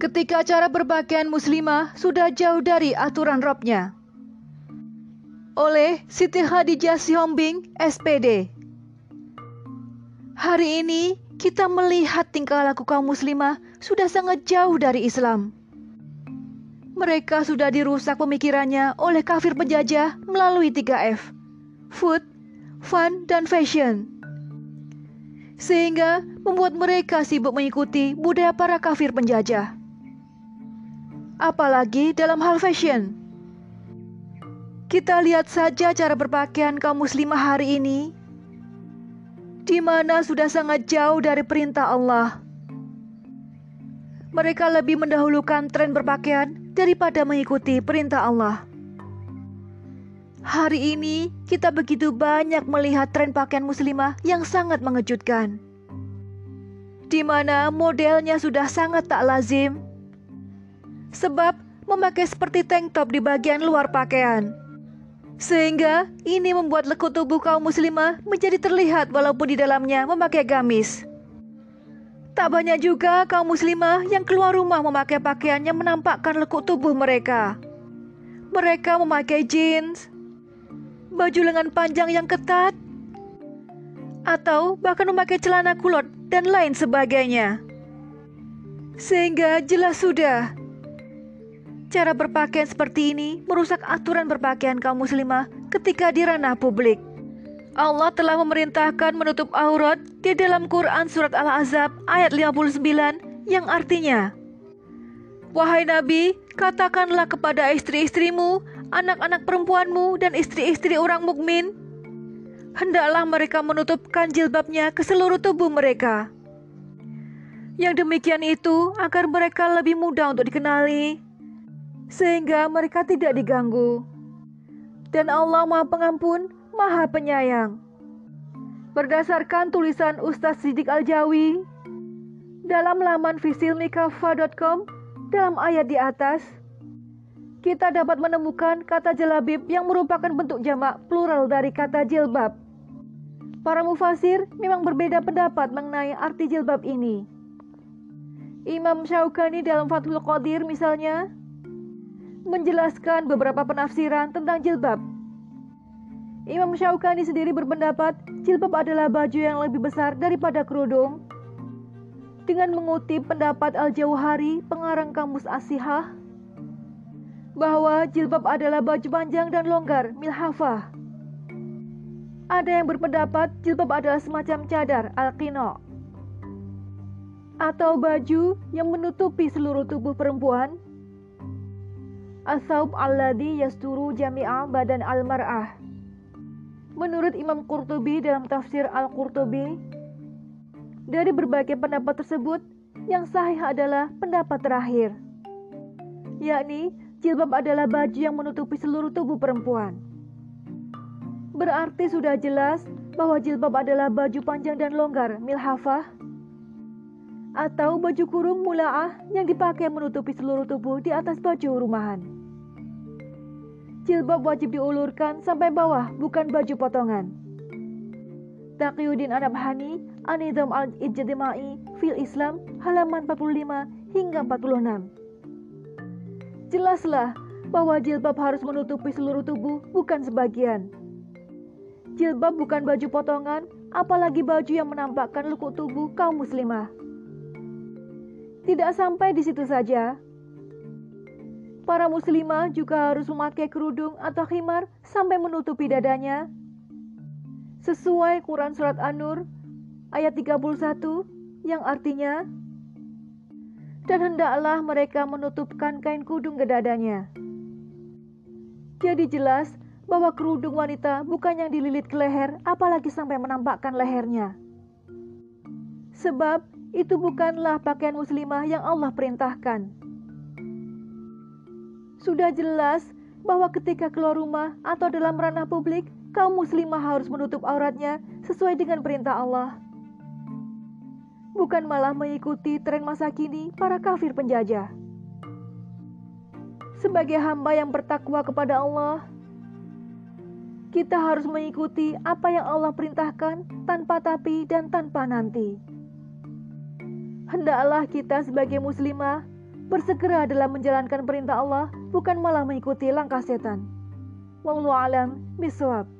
ketika cara berpakaian muslimah sudah jauh dari aturan robnya. Oleh Siti Khadijah Sihombing, SPD. Hari ini kita melihat tingkah laku kaum muslimah sudah sangat jauh dari Islam. Mereka sudah dirusak pemikirannya oleh kafir penjajah melalui 3F. Food, fun, dan fashion. Sehingga membuat mereka sibuk mengikuti budaya para kafir penjajah apalagi dalam hal fashion. Kita lihat saja cara berpakaian kaum muslimah hari ini, di mana sudah sangat jauh dari perintah Allah. Mereka lebih mendahulukan tren berpakaian daripada mengikuti perintah Allah. Hari ini kita begitu banyak melihat tren pakaian muslimah yang sangat mengejutkan. Di mana modelnya sudah sangat tak lazim sebab memakai seperti tank top di bagian luar pakaian. Sehingga ini membuat lekuk tubuh kaum muslimah menjadi terlihat walaupun di dalamnya memakai gamis. Tak banyak juga kaum muslimah yang keluar rumah memakai pakaian yang menampakkan lekuk tubuh mereka. Mereka memakai jeans, baju lengan panjang yang ketat, atau bahkan memakai celana kulot dan lain sebagainya. Sehingga jelas sudah Cara berpakaian seperti ini merusak aturan berpakaian kaum muslimah ketika di ranah publik. Allah telah memerintahkan menutup aurat di dalam Quran surat Al-Azab ayat 59 yang artinya Wahai Nabi, katakanlah kepada istri-istrimu, anak-anak perempuanmu dan istri-istri orang mukmin, hendaklah mereka menutupkan jilbabnya ke seluruh tubuh mereka. Yang demikian itu agar mereka lebih mudah untuk dikenali sehingga mereka tidak diganggu. Dan Allah Maha Pengampun, Maha Penyayang. Berdasarkan tulisan Ustaz Sidik Aljawi dalam laman visilmikafa.com dalam ayat di atas, kita dapat menemukan kata jelabib yang merupakan bentuk jamak plural dari kata jilbab. Para mufasir memang berbeda pendapat mengenai arti jilbab ini. Imam Syaukani dalam Fathul Qadir misalnya menjelaskan beberapa penafsiran tentang jilbab. Imam Syaukani sendiri berpendapat jilbab adalah baju yang lebih besar daripada kerudung. Dengan mengutip pendapat Al-Jauhari, pengarang kamus Asihah, bahwa jilbab adalah baju panjang dan longgar, milhafah. Ada yang berpendapat jilbab adalah semacam cadar, al-qino, atau baju yang menutupi seluruh tubuh perempuan Asaub alladhi yasturu jami'a badan al-mar'ah. Menurut Imam Qurtubi dalam tafsir Al-Qurtubi, dari berbagai pendapat tersebut, yang sahih adalah pendapat terakhir, yakni jilbab adalah baju yang menutupi seluruh tubuh perempuan. Berarti sudah jelas bahwa jilbab adalah baju panjang dan longgar milhafah atau baju kurung mula'ah yang dipakai menutupi seluruh tubuh di atas baju rumahan jilbab wajib diulurkan sampai bawah, bukan baju potongan. Taqiyuddin Anabhani, Anidam al-Ijtimai fil Islam, halaman 45 hingga 46. Jelaslah bahwa jilbab harus menutupi seluruh tubuh, bukan sebagian. Jilbab bukan baju potongan, apalagi baju yang menampakkan lekuk tubuh kaum muslimah. Tidak sampai di situ saja, Para muslimah juga harus memakai kerudung atau khimar sampai menutupi dadanya. Sesuai Quran Surat An-Nur ayat 31 yang artinya dan hendaklah mereka menutupkan kain kudung ke dadanya. Jadi jelas bahwa kerudung wanita bukan yang dililit ke leher apalagi sampai menampakkan lehernya. Sebab itu bukanlah pakaian muslimah yang Allah perintahkan. Sudah jelas bahwa ketika keluar rumah atau dalam ranah publik, kaum muslimah harus menutup auratnya sesuai dengan perintah Allah. Bukan malah mengikuti tren masa kini para kafir penjajah. Sebagai hamba yang bertakwa kepada Allah, kita harus mengikuti apa yang Allah perintahkan tanpa tapi dan tanpa nanti. Hendaklah kita sebagai muslimah bersegera dalam menjalankan perintah Allah, bukan malah mengikuti langkah setan. Wallahu alam bisawab.